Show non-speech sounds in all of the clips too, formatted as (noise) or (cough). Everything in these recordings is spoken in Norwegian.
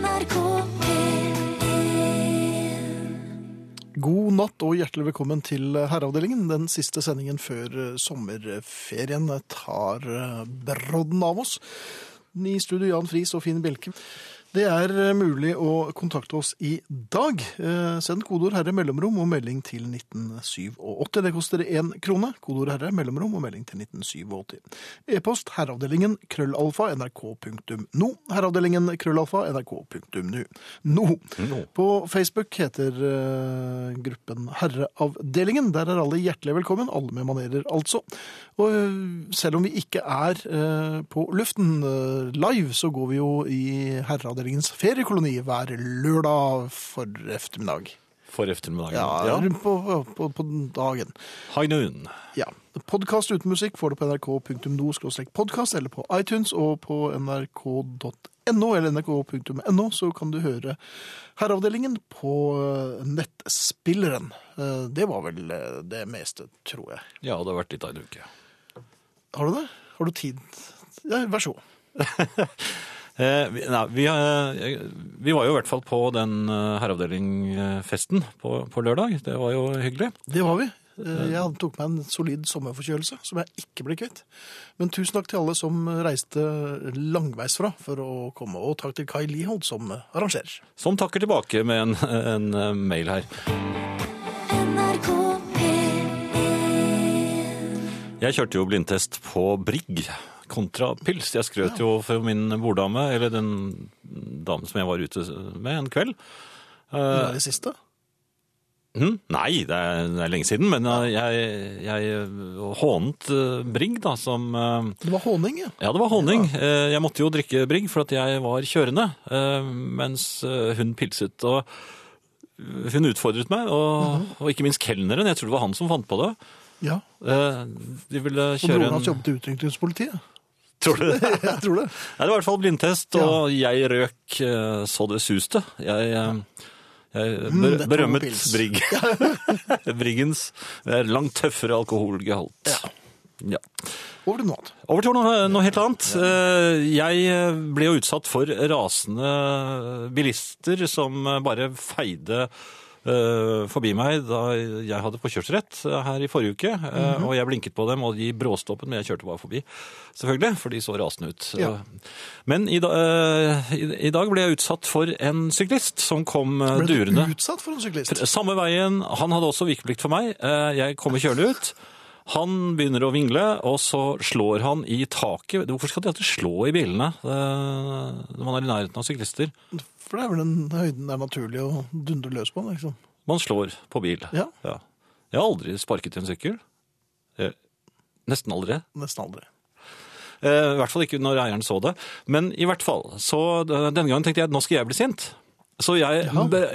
NRK P1 God natt og hjertelig velkommen til Herreavdelingen. Den siste sendingen før eh, sommerferien tar eh, brodden av oss. I studio Jan Friis og Finn Bjelke. Det er eh, mulig å kontakte oss i dag. Eh, Send kodeord 'herre' mellomrom og melding til 1987. Det koster én krone. Kodeord 'herre' mellomrom og melding til 1987. E-post herreavdelingen krøllalfa nrk.no. Herreavdelingen krøllalfa nrk.nu. No. På Facebook heter eh, gruppen Herreavdelingen. Der er alle hjertelig velkommen. Alle med manerer, altså. Og selv om vi ikke er på luften live, så går vi jo i Herreavdelingens feriekoloni hver lørdag for eftermiddag. For eftermiddagen. Ja, ja. på, på, på dagen. High noon. Ja. Podkast uten musikk får du på nrk.no podkast eller på iTunes og på nrk.no eller nrk.no så kan du høre Herreavdelingen på eh, nettspilleren. Eh, Det var vel eh, det meste, tror jeg. Ja, det har vært litt av en uke. Har du det? Har du tid? Ja, vær så god. (laughs) Eh, vi, nei, vi, eh, vi var jo i hvert fall på den eh, herreavdelingfesten på, på lørdag. Det var jo hyggelig. Det var vi. Eh, Jeg tok meg en solid sommerforkjølelse som jeg ikke ble kvitt. Men tusen takk til alle som reiste langveisfra for å komme, og takk til Kai Liholt som arrangerer. Som takker tilbake med en, (laughs) en eh, mail her. Jeg kjørte jo blindtest på Brigg kontra pils. Jeg skrøt jo for min borddame, eller den damen som jeg var ute med en kveld. Det Eh, er det siste. hm? Nei, det er, det er lenge siden, men eh, jeg, jeg hånet eh, Brigg da, som eh, Det var håning, ja. Ja, det var håning. Ja. Jeg måtte jo drikke Brigg for at jeg var kjørende, eh, mens eh, hun pilset. Og hun utfordret meg, og, og ikke minst kelneren. Jeg tror det var han som fant på det. ja. Eh, De ville Og kjøre broren en hans jobbet i utrykningspolitiet. Tror du det? (laughs) Jeg tror det. Nei, det var i hvert fall blindtest, og jeg røk eh, så det suste. Jeg, eh, jeg Mm, ber, mm, berømmet. Brigg. (laughs) (laughs) Briggens langt tøffere alkoholgehalt. Ja. Over til noe annet. Over til noe, noe helt annet. Eh, Jeg ble jo utsatt for rasende bilister som bare feide forbi meg da jeg hadde påkjørsrett her i forrige uke. eh, Og jeg blinket på dem, og de bråstoppet, men jeg kjørte bare forbi. Selvfølgelig, for de så rasende ut. Ja. Men i, da, eh, i, dag ble jeg utsatt for en syklist som kom eh, Ble durende. du utsatt for en syklist? Samme veien, han hadde også vikeplikt for meg. Eh, Jeg kommer kjørlig ut. Han begynner å vingle, og så slår han i taket. Hvorfor skal de alltid slå i bilene eh, når man er i nærheten av syklister? For det er vel den høyden det er naturlig å dundre løs på. liksom. Man slår på bil. Ja. Jeg har aldri sparket i en sykkel. Eh, Nesten aldri. Nesten aldri. Eh, I hvert fall ikke når eieren så det. Men i hvert fall, så denne gangen tenkte jeg at nå skal jeg bli sint. Så jeg,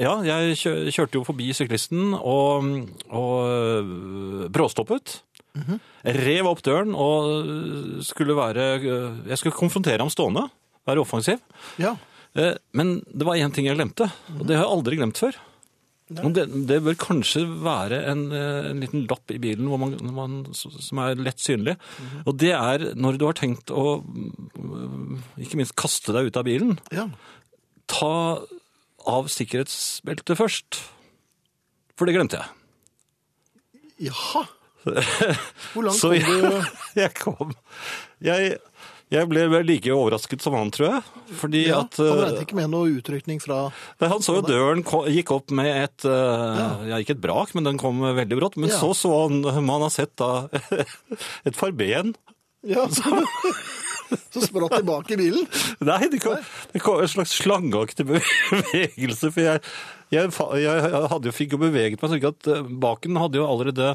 ja, jeg kjørte jo forbi syklisten og, og øh, bråstoppet. Rev opp døren og skulle være øh, Jeg skulle konfrontere ham stående. Være offensiv. Ja. Eh, Men det var én ting jeg glemte, og det har jeg aldri glemt før. Det, det bør kanskje være en, eh, en liten lapp i bilen hvor man, man, som er lett synlig. Og det er når du har tenkt å mm, ikke minst kaste deg ut av bilen, ja. ta av sikkerhetsbeltet først. For det glemte jeg. Jaha. (laughs) Hvor langt kom du? (laughs) jeg kom Jeg, jeg ble vel like overrasket som han, tror jeg. Fordi Ja, at han eh, regnet ikke med noe utrykning fra Nei, Han så jo døren gikk opp med et eh, ja. Ikke et brak, men den kom veldig brått. Men Ja. så så han Man har sett da (laughs) et farben. Ja, så, (laughs) så spratt tilbake i bilen. Nei, det kom, det kom en slags slangeaktig (laughs) bevegelse. For jeg, jeg, jeg hadde jo fikk jo beveget meg, så ikke at eh, baken hadde jo allerede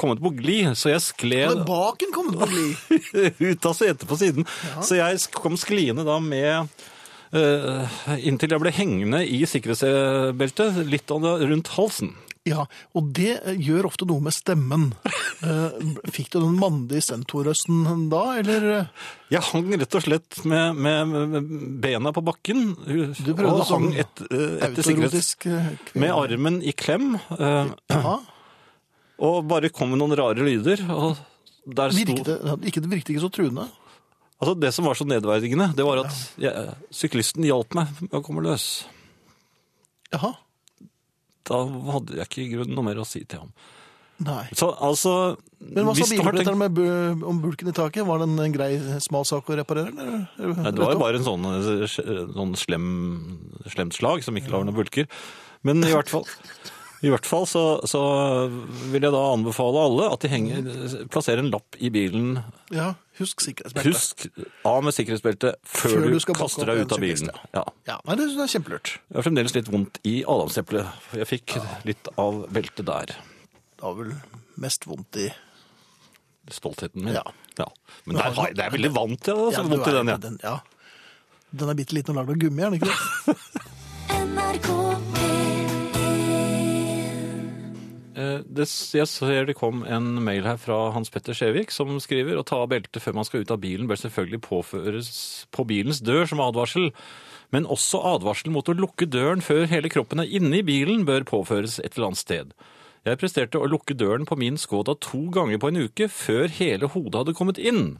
kommet på glid, så jeg skled Hadde baken kom det på glid. (laughs) ut av setet på siden. Så jeg kom skliende da med eh, inntil jeg ble hengende i sikkerhetsbeltet, litt av det rundt halsen. Ja, og det gjør ofte noe med stemmen. (laughs) Eh, Fikk du den mandige stentorrøsten da, eller? Jeg hang rett og slett med, med, med bena på bakken Du prøvde og hang sånn et, eh, etter sikkerhets... Autorotisk eh? Med armen i klem, eh, Ja, og bare kom med noen rare lyder. Og der sto virket det, ikke, det virket ikke så truende. Altså, det som var så nedverdigende, det var at jeg, syklisten hjalp meg med å komme løs. Jaha. Da hadde jeg ikke i grunnen noe mer å si til ham. Nei. Så altså Men hva sa hvis tenkt- med om bulken i taket? Var det en, en grei, smal sak å reparere? Eller? Nei, det var jo bare en sånn, eh, sånn slem, slemt slag som ikke lar noen bulker. Men i hvert fall, i hvert fall så, så vil jeg da anbefale alle at de henger, plasserer en lapp i bilen. Ja, husk sikkerhetsbeltet. Husk av med sikkerhetsbeltet før, Før du du, kaster deg ut av bilen. Ja. Ja, nei, det er kjempelurt. Jeg har fremdeles litt vondt i adamseplet. Jeg fikk litt av beltet der. Det var vel mest vondt i Stoltheten min. Ja. Men der har det er veldig vant til altså, du vondt i den, ja. den, ja. Den er bitte liten og lagd av gummi, er den ikke det? (laughs) Det, jeg ser det kom en mail her fra Hans Petter Skjevik som skriver å ta av beltet før man skal ut av bilen bør selvfølgelig påføres på bilens dør som advarsel. Men også advarsel mot å lukke døren før hele kroppen er inne i bilen bør påføres et eller annet sted. Jeg presterte å lukke døren på min Skoda to ganger på en uke før hele hodet hadde kommet inn.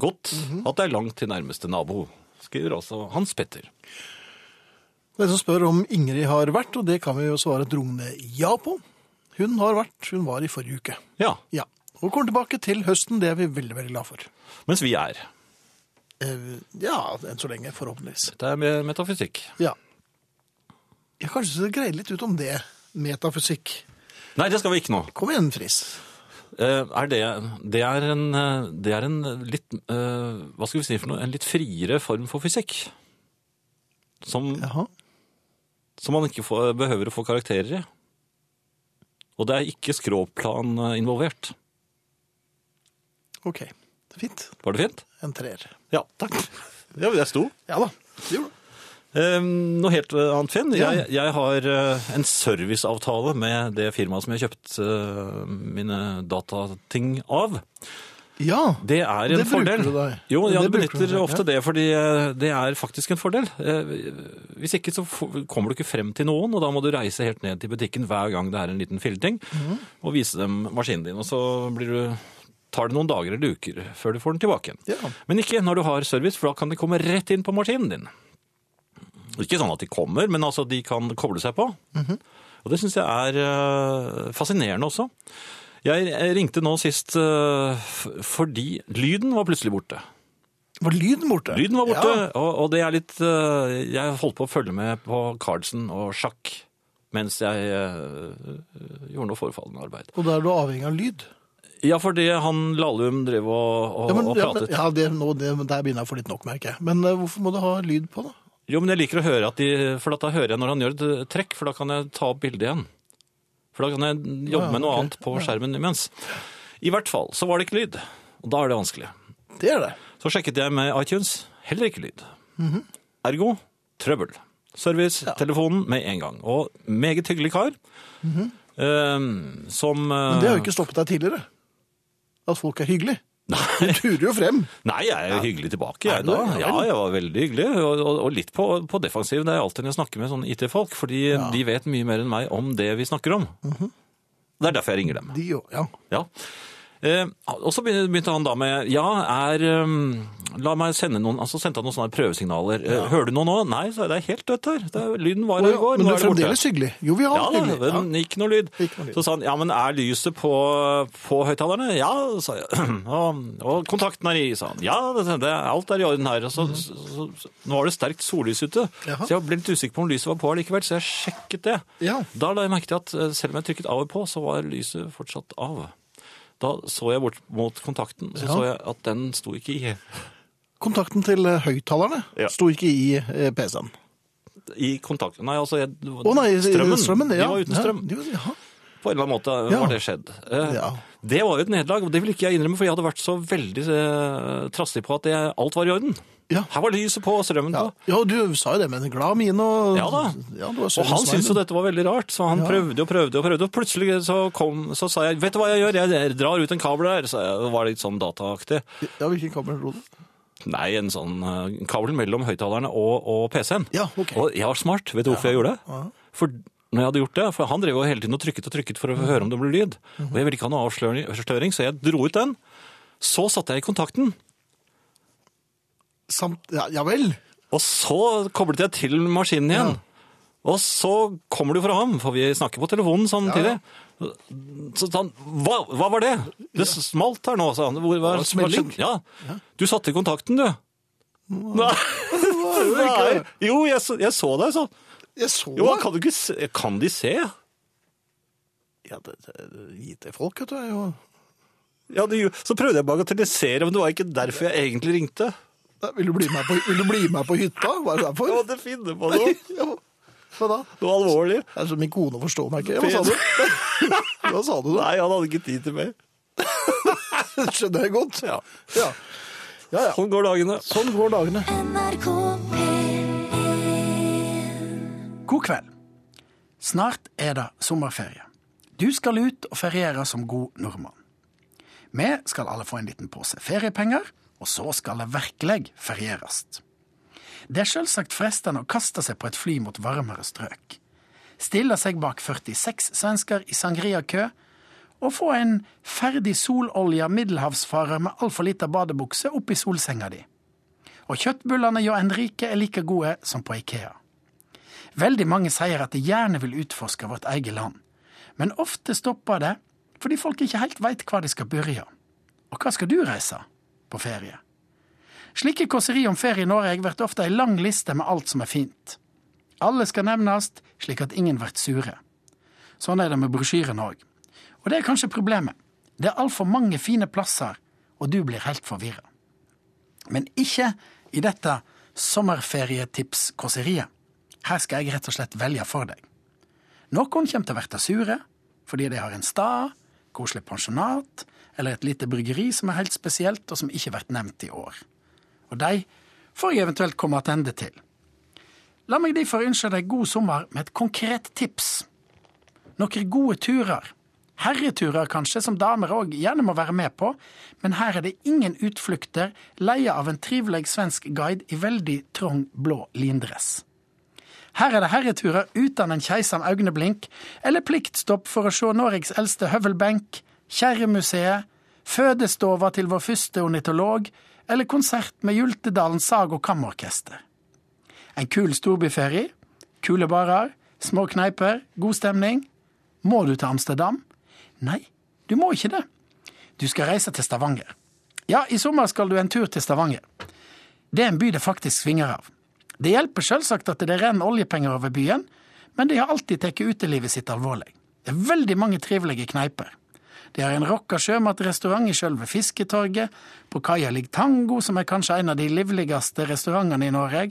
Godt at det er langt til nærmeste nabo, skriver altså Hans Petter. Det er som spør om Ingrid har vært, og det kan vi jo svare et rungende ja på. Hun har vært, hun var i forrige uke. Ja, Ja. Og kommer tilbake til høsten, det er vi veldig, veldig glad for. mens vi er. Eh, Ja, enn så lenge, forhåpentligvis. Dette er med metafysikk. Ja. Jeg kanskje så greie litt ut om det. Metafysikk. Nei, det skal vi ikke nå. Kom igjen, Friis. Eh, er det, det, er en, eh, det er en litt eh, Hva skal vi si for noe? En litt friere form for fysikk. Som, Jaha. som man ikke får, behøver å få karakterer i. Og det er ikke skråplan eh, involvert. Ok. Fint. Var det fint? En treer. Ja, takk. Ja, det sto. Ja da. Det gjorde du. Um, noe helt annet, Finn. Ja. Jeg, jeg har eh, en serviceavtale med det firmaet som jeg har kjøpt eh, mine datating av. Ja. Det er en Det bruker fordel. du deg. Jo, Det jeg bruker benytter du deg, ofte ja. det, fordi eh, det er faktisk en fordel. Eh, Hvis ikke så kommer du ikke frem til noen, og da må du reise helt ned til butikken hver gang det er en liten filleting, mm. og vise dem maskinen din. Og så blir du, tar det noen dager eller uker før du får den tilbake igjen. Ja. Men ikke når du har service, for da kan de komme rett inn på maskinen din. Ikke sånn at de kommer, men altså de kan koble seg på. Mhm. Og det syns jeg er eh, fascinerende også. Jeg ringte nå sist eh, fordi lyden var plutselig borte. Var lyden borte? Lyden var borte, Ja. og, og det er litt eh, Jeg holdt på å følge med på Carlsen og sjakk mens jeg eh, gjorde noe forefallende arbeid. Og da er du avhengig av lyd? Ja, fordi han Lahlum drev og, og, Ja, men, og ja, men, pratet. ja det, nå, det, der begynner jeg å få litt nok, merker jeg. Men hvorfor må du ha lyd på, da? Jo, men jeg liker å høre at de For da hører jeg når han gjør et trekk, for da kan jeg ta opp bildet igjen. For da kan jeg jobbe med noe annet på skjermen imens. I hvert fall så var det ikke lyd. Og da er det vanskelig. Det er det. Så sjekket jeg med iTunes. Heller ikke lyd. Mhm. Ergo trøbbel. Service, telefonen med en gang. Og meget hyggelig kar. eh, som eh, Men det har jo ikke stoppet deg tidligere. At folk er hyggelige. Du turer jo frem. Nei, jeg er jo hyggelig tilbake. Jeg, da. Ja Ja, jeg var veldig hyggelig, og, og, og litt på, på defensiv. Det er alltid når jeg snakker med sånne IT-folk, fordi de vet mye mer enn meg om det vi snakker om. Mhm. Det er derfor jeg ringer dem. De jo, ja. Ja. Eh, og så begynte han da med Ja, er um, La meg sende noen Altså sendte han noen sånne prøvesignaler. Ja. Hører du noe nå? Nei, sa jeg. Det er helt dødt her. Er, lyden var her i går. Men du er fremdeles hyggelig. Jo, vi har Ja, hyggelig. Ja. men ikke noe lyd. Ikke noe lyd. Så sa han ja, men er lyset på, på høyttalerne? Ja, sa jeg. (clears throat) Og, og kontakten er i, sa han. Ja, det, det, alt er i orden her. Så, så, så, så, nå var det sterkt sollys ute, Jaha. så jeg ble litt usikker på om lyset var på likevel, så jeg sjekket det. Ja. Da la jeg merke til at eh, selv om jeg trykket av og på, så var lyset fortsatt av. Da så jeg bort mot kontakten, så Ja. så jeg at den sto ikke i, Kontakten til eh, høyttalerne Ja. sto ikke i eh, PC-en. i kontakten. Nei, altså jeg, Å nei, strømmen. strømmen. Ja. De var uten strøm. Ja. På en eller annen måte Ja. var det skjedd. Eh, Ja. Det var jo et nederlag, og det ville ikke jeg innrømme, for jeg hadde vært så veldig eh, trassig på at det, alt var i orden. Ja. Her var lyset på og strømmen Ja. på. ja, du sa jo det med en glad mine. Og, Ja da. Ja, Og han syntes jo dette var veldig rart, så han Ja. prøvde og prøvde og prøvde. Og plutselig så, kom, så sa jeg 'vet du hva jeg gjør, jeg drar ut en kabel der', så jeg, var litt sånn dataaktig. Ja, hvilken kabel dro du? Nei, en sånn eh, kabel mellom høyttalerne og, og PC-en. Ja, ok. Og jeg var smart. Vet du hvorfor jeg gjorde det? For når jeg hadde gjort det, for han drev jo hele tiden og trykket og trykket for å høre om det ble lyd. Og jeg ville ikke ha noe avsløring, så jeg dro ut den. Så satte jeg i kontakten. Samt, ja, ja vel. Og så koblet jeg til maskinen igjen. Og så kommer du fra ham, for vi snakker på telefonen samtidig. Så sa han, hva, hva var det? Det smalt her nå, sa han. Hvor, var smelling. Ja. Du satte i kontakten, du. (laughs) Nei. Nei. Jo, jeg, så- jeg så deg, sånn. Jeg så Jo, det. kan, du ikke se, kan de se? Ja, det, det, IT-folk, vet du, er jo Ja, det, så prøvde jeg å bagatellisere, men det var ikke derfor jeg egentlig ringte. Nei, vil, du bli med på, vil du bli med på hytta? Hva er det derfor? Hva det finner på noe? (laughs) Ja, Hva da? Noe alvorlig? Det er så min kone forstår meg ikke. Hva sa du? (laughs) Hva sa du da? Nei, han hadde ikke tid til mer. Det (laughs) skjønner jeg godt. Ja. Ja. ja, ja. Sånn går dagene. Sånn går dagene. NRK P1 God kveld. Snart er det sommerferie. Du skal ut og feriere som god nordmann. Vi skal alle få en liten pose feriepenger, og så skal det virkelig ferieres. Det er selvsagt fristende å kaste seg på et fly mot varmere strøk. Stille seg bak 46 svensker i sangria-kø, og få en ferdig sololja middelhavsfarer med altfor lita badebukse oppi solsenga di. Og kjøttbullene hjå Enrique er like gode som på Ikea. Veldig mange sier at de gjerne vil utforske vårt eget land, men ofte stopper det fordi folk ikke helt veit hva de skal begynne. Og hva skal du reise på ferie? Slike kåseri om ferie i Norge blir ofte ei lang liste med alt som er fint. Alle skal nevnes, slik at ingen blir sure. Sånn er det med brosjyren òg. Og det er kanskje problemet. Det er altfor mange fine plasser, og du blir helt forvirra. Men ikke i dette sommerferietips-kåseriet. Her skal jeg rett og slett velge for deg. Noen kommer til å bli sure fordi de har en stad, koselig pensjonat eller et lite bryggeri som er helt spesielt, og som ikke blir nevnt i år. Og de får jeg eventuelt komme tilbake til. La meg derfor ønske deg god sommer med et konkret tips. Noen gode turer. Herreturer kanskje, som damer òg gjerne må være med på, men her er det ingen utflukter leia av en trivelig svensk guide i veldig trong blå lindress. Her er det herreturer uten en keisam øyneblink, eller pliktstopp for å se Norges eldste høvelbenk, Kjerremuseet, fødestova til vår første ornitolog, eller konsert med Jultedalens sag- og kammerorkester. En kul storbyferie, kule barer, små kneiper, god stemning. Må du til Amsterdam? Nei, du må ikke det. Du skal reise til Stavanger. Ja, i sommer skal du en tur til Stavanger. Det er en by det faktisk svinger av. Det hjelper selvsagt at det renner oljepenger over byen, men de har alltid tatt utelivet sitt alvorlig. Det er veldig mange trivelige kneiper. De har en rocka sjømatrestaurant i sjølve Fisketorget. På kaia ligger Tango, som er kanskje en av de livligste restaurantene i Norge.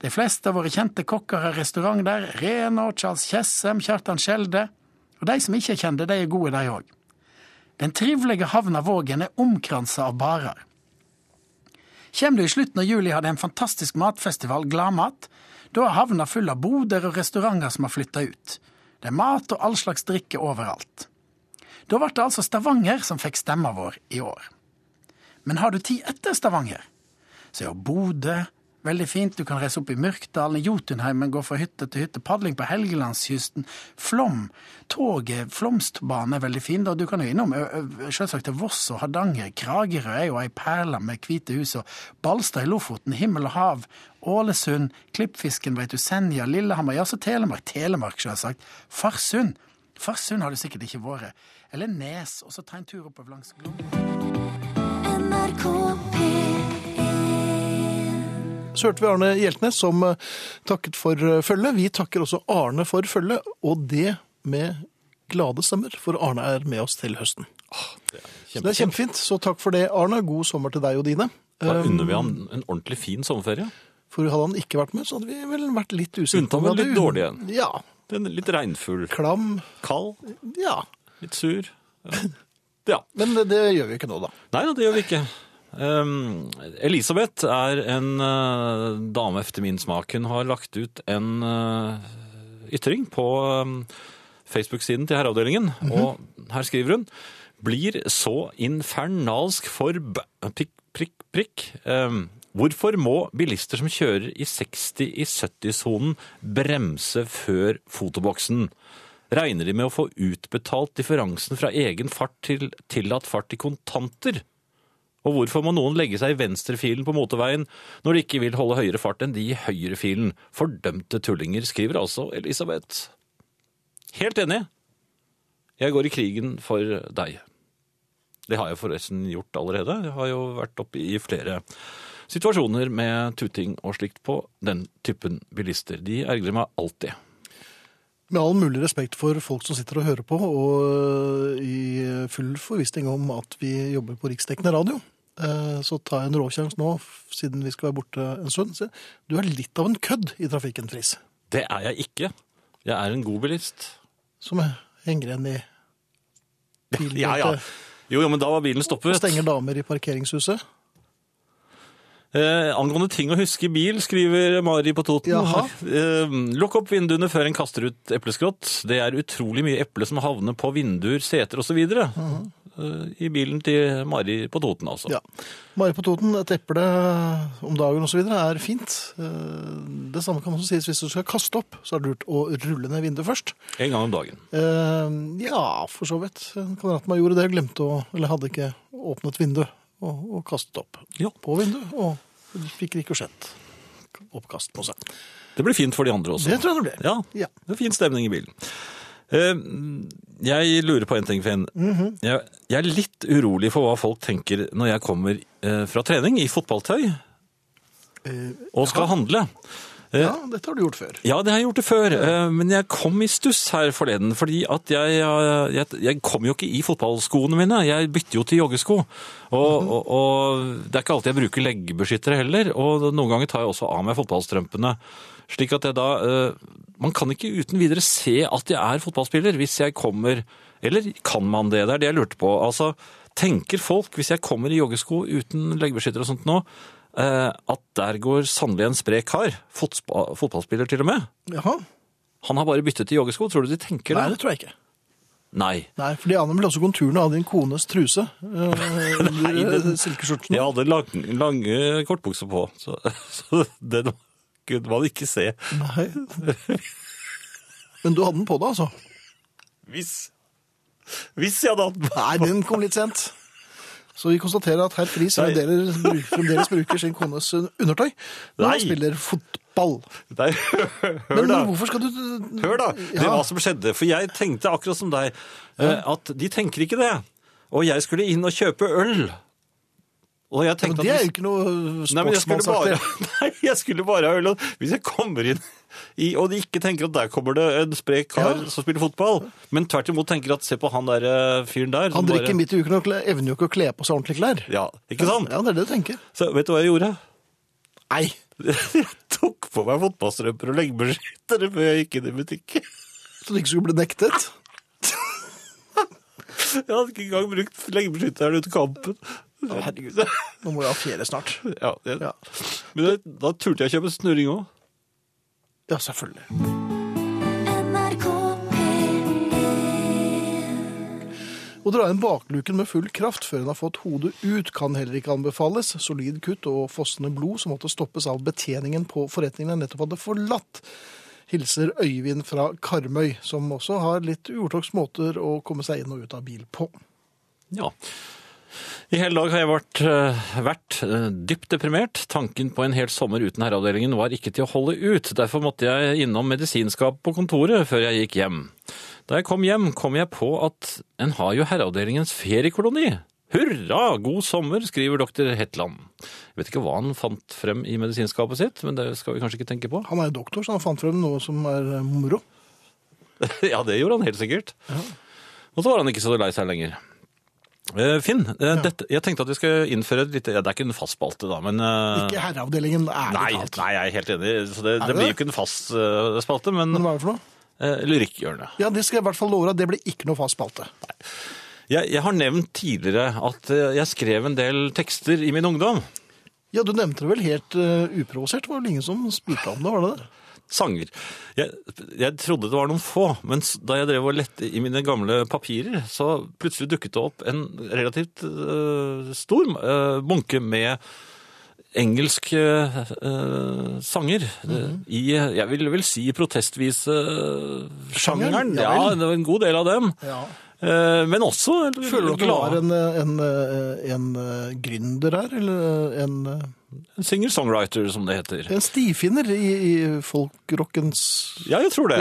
De fleste av våre kjente kokker har restaurant der. Reno, Charles Tjessem, Kjartan Skjelde. Og de som ikke er kjente, de er gode, de òg. Den trivelige havna Vågen er omkransa av barer. Kjem du i slutten av juli, har de en fantastisk matfestival, Gladmat. Da er havna full av boder og restauranter som har flytta ut. Det er mat og all slags drikke overalt. Da ble det altså Stavanger som fikk stemma vår i år. Men har du tid etter Stavanger, så er jo Bodø veldig fint. Du kan reise opp i Myrkdalen, Jotunheimen, gå fra hytte til hytte. Padling på Helgelandskysten. Flom. Toget, Flåmsbane er veldig fin. Og du kan jo innom selvsagt til Voss og Hardanger. Kragerø er jo ei perle med hvite hus. Og Balstad i Lofoten, himmel og hav. Ålesund, Klippfisken, veit du, Senja, Lillehammer. Ja, så Telemark. Telemark, selvsagt. Farsund. Farsund har du sikkert ikke vært. Eller Nes. Og så ta en tur oppover langs Glomma. NRK P1 Så hørte vi Arne Hjeltnes som eh, takket for eh, følget. Vi takker også Arne for følget, og det med glade stemmer, for Arne er med oss til høsten. Så det er kjempefint, så takk for det, Arne. God sommer til deg og dine. Da Um, unner vi ham en ordentlig fin sommerferie. For hadde han ikke vært med, så hadde vi vel vært litt usikre. Unntatt om litt dårlig igjen. Ja. Den er litt regnfull. Klam. Kald. Ja. Litt sur. Ja. ja. (laughs) Men det, det gjør vi ikke nå, da. Nei det gjør vi ikke. Um, Elisabeth er en uh, dame efter min smak. Hun har lagt ut en uh, ytring på um, Facebook-siden til herreavdelingen, og her skriver hun blir så infernalsk for b prikk, prikk, prikk. Um, hvorfor må bilister som kjører i 60 i 70-sonen bremse før fotoboksen? Regner de med å få utbetalt differansen fra egen fart til tillatt fart i kontanter? Og hvorfor må noen legge seg i venstrefilen på motorveien når de ikke vil holde høyere fart enn de i høyrefilen? Fordømte tullinger, skriver altså Elisabeth. Helt enig. Jeg går i krigen for deg. Det har jeg forresten gjort allerede. Jeg har jo vært oppe i flere situasjoner med tuting og slikt på den typen bilister. De ergrer meg alltid. Med all mulig respekt for folk som sitter og hører på, og i full forvissning om at vi jobber på riksdekkende radio, så tar jeg en råsjanse nå, siden vi skal være borte en stund. Du er litt av en kødd i trafikken, Friis, Det er jeg ikke. Jeg er en god bilist. som henger igjen i bilbeltet (laughs) Ja, ja. Jo, jo, men da var bilen stoppet. og stenger damer i parkeringshuset. Eh, angående ting å huske i bil, skriver Mari på Toten. Eh, lukk opp vinduene før en kaster ut epleskrott. Det er utrolig mye eple som havner på vinduer, seter osv. Mhm. eh, I bilen til Mari på Toten, altså. Ja. Mari på Toten, et eple om dagen osv. er fint. Eh, Det samme kan også sies hvis du skal kaste opp, så er det lurt å rulle ned vinduet først. En gang om dagen. Eh, Ja, for så vidt. En kamerat av meg gjorde det, glemte å, eller hadde ikke åpnet vinduet og, og kastet opp Ja. på vinduet, og fikk rikosjett oppkast på seg. Det blir fint for de andre også. Det tror jeg det blir. Ja, Ja. det er fin stemning i bilen. Eh, Jeg lurer på en ting, Finn. Mhm. jeg, jeg er litt urolig for hva folk tenker når jeg kommer eh, fra trening i fotballtøy uh, og skal handle. Ja, dette har du gjort før. Ja, det har jeg gjort det før, eh, men jeg kom i stuss her forleden, fordi at jeg, eh, jeg, jeg kom jo ikke i fotballskoene mine, jeg bytter jo til joggesko, og, Mhm. og, og det er ikke alltid jeg bruker leggebeskyttere heller, og noen ganger tar jeg også av meg fotballstrømpene, slik at jeg da, eh, man kan ikke uten videre se at jeg er fotballspiller hvis jeg kommer, eller kan man det, det er det jeg lurte på, altså, tenker folk hvis jeg kommer i joggesko uten leggbeskytter og sånt nå, eh, at der går sannelig en sprek kar, fotballspiller til og med, Jaha. han har bare byttet til joggesko. Tror du de tenker det? Nei, det? tror jeg ikke. Nei. Nei, for de aner vel også konturene av din kones truse. (laughs) Nei, Under den- silkeskjorten. Jeg hadde lang, lange kortbukser på, så, (laughs) så den kunne man ikke se. Nei. Men du hadde den på deg, altså? Hvis, hvis jeg hadde hatt den på. Nei, den kom litt sent. Så vi konstaterer at herr Friis fremdeles, fremdeles bruker sin kones undertøy når han spiller fotball. Nei, hør Men da. hvorfor skal du Hør da, det Ja. hva som skjedde. For jeg tenkte akkurat som deg, eh, at de tenker ikke det. Og jeg skulle inn og kjøpe øl. Og jeg Men det er jo ikke noe Nei, bare, sportsmannsaktig. (laughs) nei, jeg skulle bare ha øl. Hvis jeg kommer inn i, og de ikke tenker at der kommer det en sprek kar Ja. som spiller fotball, men tvert imot tenker at se på han der eh, fyren der. Han drikker bare- midt i uken og evner jo ikke å kle på seg ordentlige klær. Ja, ikke sant? Ja, det er det du tenker. Så vet du hva jeg gjorde? Nei. (laughs) Jeg tok på meg fotballstrømper og leggebeskyttere før jeg gikk inn i butikken. Så du ikke skulle bli nektet. (laughs) Jeg hadde ikke engang brukt leggebeskytteren i kampen. Herregud. Nå må jeg ha ferie snart. (laughs) Ja, det, Ja, Men det, da turte jeg kjøpe snurring òg. ja selvfølgelig. NRK P1 Å dra inn bakluken med full kraft før en har fått hodet ut, kan heller ikke anbefales. Solid kutt og fossende blod som måtte stoppes av betjeningen på forretningen jeg nettopp hadde forlatt. Hilser Øyvind fra Karmøy, som også har litt uortoks måter å komme seg inn og ut av bil på. Ja. I hele dag har jeg vært, eh, vært eh, dypt deprimert. Tanken på en hel sommer uten herreavdelingen var ikke til å holde ut. Derfor måtte jeg innom medisinskap på kontoret før jeg gikk hjem. Da jeg kom hjem, kom jeg på at en har jo herreavdelingens feriekoloni. Hurra, god sommer, skriver doktor Hetland. Jeg vet ikke hva han fant frem i medisinskapet sitt, men det skal vi kanskje ikke tenke på. Han er jo doktor, så han fant frem noe som er eh, moro. (laughs) ja, det gjorde han helt sikkert. Og så var han ikke så lei seg lenger. Eh, Finn, ja. dette, jeg tenkte at vi skal innføre et lite ja, Det er ikke en fast spalte, da, men eh, Ikke herreavdelingen, ærlig Nei, talt. nei, jeg er helt enig. Så det, det det blir jo ikke en fast uh, spalte, men, Men hva er det for noe? uh, lyrikkhjørnet. Ja, det skal jeg i hvert fall love deg. Det blir ikke noe fast spalte. Jeg, jeg har nevnt tidligere at eh, jeg skrev en del tekster i min ungdom. Ja, du nevnte det vel helt uh, uprovosert. Det var vel ingen som spurte om det, var det det? Sanger. Jeg, jeg trodde det var noen få, men da jeg drev og lette i mine gamle papirer, så plutselig dukket det opp en relativt uh, stor uh, bunke med engelske uh, sanger. I, jeg vil vel si protestvise-sjangeren. Sjangeren, ja Ja, det var en god del av dem. Ja. Eh, Men også Føler du at du var en, en, en, en gründer her, eller en, singer-songwriter, som det heter. en stifinner i, i folkrockens Ja, jeg tror det.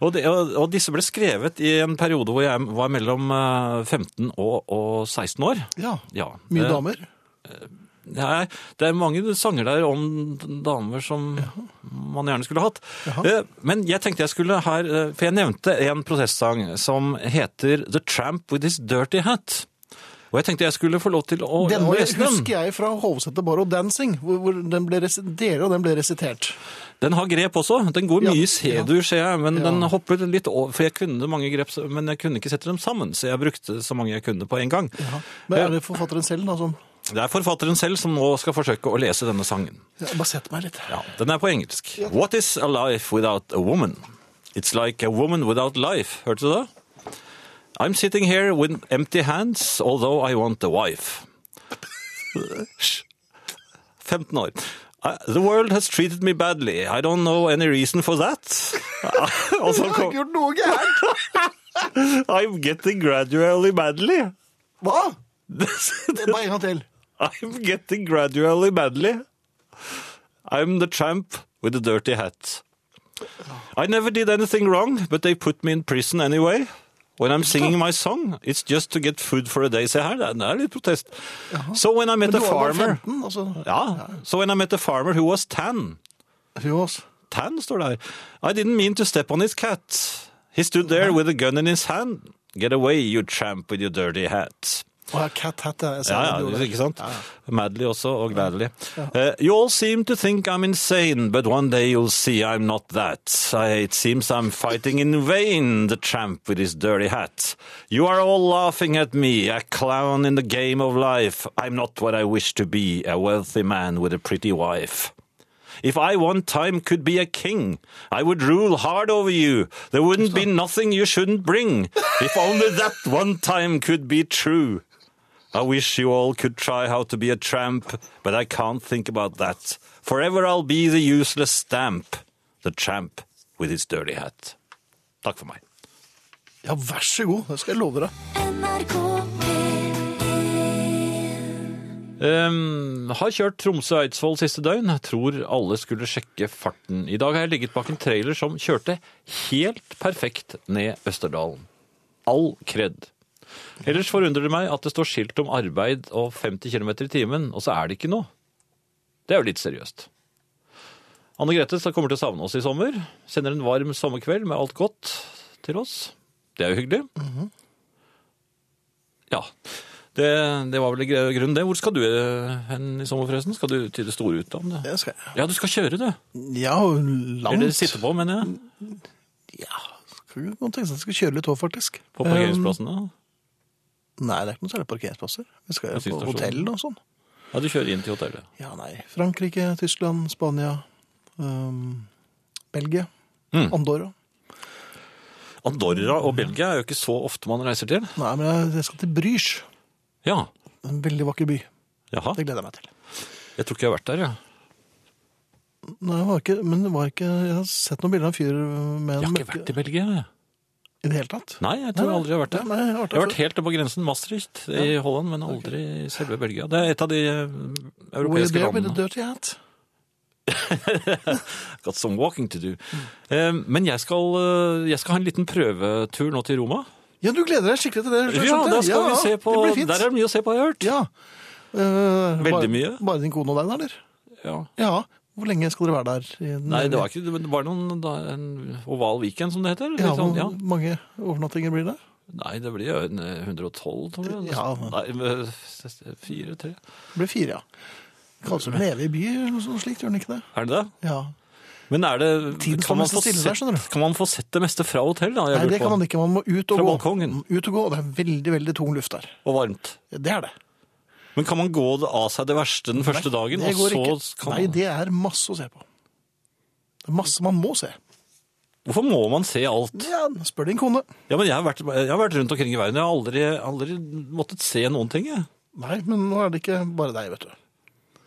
Og, det, og, og disse ble skrevet i en periode hvor jeg var mellom eh, 15 og, og 16 år. Ja. Ja. Mye Eh, damer? Nei, det er mange sanger der om damer som man gjerne skulle hatt. Jaha. Eh, Men jeg tenkte jeg skulle her, eh, for jeg nevnte en protestsang som heter The Tramp With His Dirty Hat. Og jeg tenkte jeg skulle få lov til å, Den å lese den. husker jeg fra Hovseter Borrow Dancing, hvor, hvor den ble deler av den ble resitert. Den har grep også. Den går Ja, mye i C-dur, ser jeg, men Ja. den hopper litt over. For jeg kunne mange grep, men jeg kunne ikke sette dem sammen, så jeg brukte så mange jeg kunne på en gang. Men er det forfatteren selv da som Det er forfatteren selv som nå skal forsøke å lese denne sangen. ja, Bare sett meg litt. Ja, den er på engelsk. What is a life without a woman? It's like a woman without life. Hørte du det? I'm sitting here with empty hands, although I want a wife. (laughs) Hysj. 15 år. I- The world has treated me badly. I don't know any reason for that. Og så kom, gjort noe gærent! (laughs) I'm getting gradually badly. Hva? Bare en gang til. I'm getting gradually badly. I'm the tramp with the dirty hat. I never did anything wrong, but they put me in prison anyway. When I'm singing my song, it's just to get food for a day. Se her, det er- litt protest. So when I met a farmer... 15, altså. Ja, so when I met a farmer who was tan, Who was? tan står det her. I didn't mean to step on his cat. He stood there with a gun in his hand. Get away, you tramp with your dirty hat. Ja, cat hat, ja. Jeg Ja, ja, ikke sant? Madly også, og gladly. Uh, you all seem to think I'm insane, but one day you'll see I'm not that. I, it seems I'm fighting in vain, the tramp with his dirty hat. You are all laughing at me, a clown in the game of life. I'm not what I wish to be, a wealthy man with a pretty wife. If I one time could be a king, I would rule hard over you. There wouldn't be nothing you shouldn't bring. If only that one time could be true. I wish you all could try how to be a tramp, but I can't think about that. Forever I'll be the useless stamp, the tramp with his dirty hat. Takk for meg. Ja, vær så god. Det skal jeg love deg. NRK Um, har kjørt Tromsø-Eidsvoll siste døgn. Tror alle skulle sjekke farten. I dag har jeg ligget bak en trailer som kjørte helt perfekt ned Østerdalen. All kred. Ellers forundrer det meg at det står skilt om arbeid og 50 km i timen, og så er det ikke noe. Det er jo litt seriøst. Anne Grete kommer til å savne oss i sommer. Sender en varm sommerkveld med alt godt til oss. Det er jo hyggelig. Ja, det, det var vel grunnen det. Hvor skal du eh, hen i sommer forresten? Skal du til det store utlandet? Det skal jeg. Ja, du skal kjøre det. Ja, langt. Eller sitte på, mener jeg. Ja, skal du tenke seg at jeg skal kjøre litt òg, faktisk. På parkeringsplassen. da. Um, nei, det er ikke noe særlig parkeringsplasser. Vi skal jo på hotell og sånn. Ja, du kjører inn til hotellet. Ja, nei. Frankrike, Tyskland, Spania, um, Belgia, Mm. Andorra. Andorra og Belgia er jo ikke så ofte man reiser til. Nei, men jeg, jeg skal til Bruges. Ja, En veldig vakker by. jaha. Det gleder jeg meg til. Jeg tror ikke jeg har vært der, ja. Nei, det var ikke, men det var ikke Jeg har sett noen bilder av en fyr med Jeg har ikke vært i Belgia, jeg. I det hele tatt. Nei, jeg tror aldri jeg har vært det. Nei, jeg har vært helt på grensen Maastricht i Holland, men aldri i selve Belgia. Det er et av de europeiske Were Where europeiske there with a dirty hat? Got some walking to do. Mm. Men jeg skal, eh, jeg skal ha en liten prøvetur nå til Roma. Ja, du gleder deg skikkelig til det. skjønte Ja, da skal vi se på. Der er det mye å se på, jeg har hørt. Ja. Uh, Veldig mye. Bare din kone og deg, eller? Ja. Ja. Hvor lenge skal dere være der? Nei, det var ikke det var noen, da, en oval weekend, som det heter. Ja, sånn, Hvor ja. mange overnattinger blir det? Nei, det blir jo eh, 112, tror jeg. Ja. Nei, men, fire, tre. Det blir fire, ja. Kalles det leve i by eller noe slikt, gjør den ikke det? Er det det? Ja. Men er det kan man, der, sett, du. kan man få sett det meste fra hotell, da? Nei, det kan man ikke. Man må ut og Fra gå. balkongen? Ut og gå, og det er veldig, veldig tung luft der. Og varmt. Det er det. Men kan man gå av seg det verste den første dagen, Det og så ikke. kan Nei, det er masse å se på. Det er masse man må se. Hvorfor må man se alt? Ja, spør din kone. Ja, men jeg har vært, jeg har vært rundt omkring i verden. Jeg har aldri, aldri måttet se noen ting, jeg. Nei, men nå er det ikke bare deg, vet du.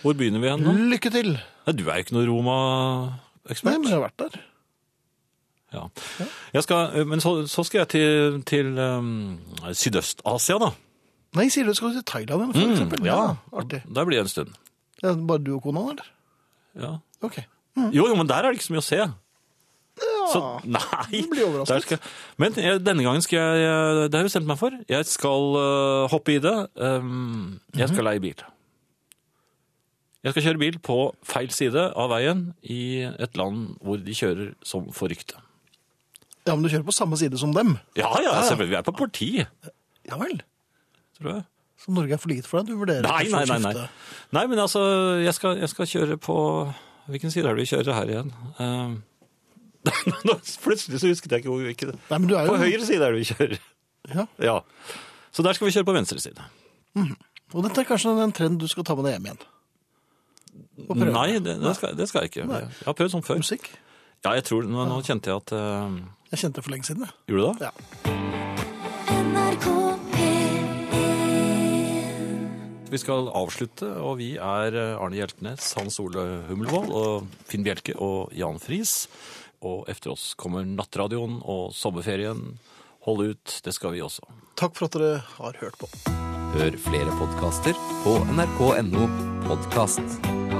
Hvor begynner vi igjen nå? Lykke til! Nei, du er jo ikke noen Roma-ekspert. Nei, men jeg har vært der. Ja. Jeg skal, men så, så skal jeg til, til um, Sydøst-Asia, da. Nei, sier du skal til Thailand, for eksempel? Mm, ja, Artig. Der blir det en stund. Ja, bare du og kona, eller? Ja. Ok. Jo, jo, men der er det ikke så mye å se. Så, nei, du blir overrasket. der skal, men jeg, denne gangen skal jeg, eh, det har jeg bestemt meg for, jeg skal øh, hoppe i det, um, jeg Mhm. skal leie bil. Jeg skal kjøre bil på feil side av veien i et land hvor de kjører som forrykte. Ja, men du kjører på samme side som dem. Ja, ja, selvfølgelig, vi er på parti, Ja vel. Tror jeg. Så Norge er for lite for deg? Du vurderer Nei, nei, nei, nei. skifte? Nei, men altså, jeg skal, jeg skal kjøre på Hvilken side er det vi kjører her igjen? (laughs) Uh, Plutselig så husket jeg ikke hvor hvilken Nei, men du er jo... På høyre side er det vi kjører. Ja. Ja. Så der skal vi kjøre på venstre side. Og dette er kanskje en trend du skal ta med deg hjem igjen? Nei, det, det, skal, det skal jeg ikke. Jeg har prøvd sånn før. Musikk? Ja, jeg tror, nå, nå kjente jeg at uh, Jeg kjente det for lenge siden, jeg. Gjorde du det? Ja. NRK Vi skal avslutte, og vi er eh, Arne Hjeltnes, Hans Ole Hummelvold, og Finn Bjelke og Jan Friis. Og efter oss kommer Nattradioen og sommerferien. Hold ut, det skal vi også. Takk for at dere har hørt på. Hør flere podkaster på nrk.no podkast.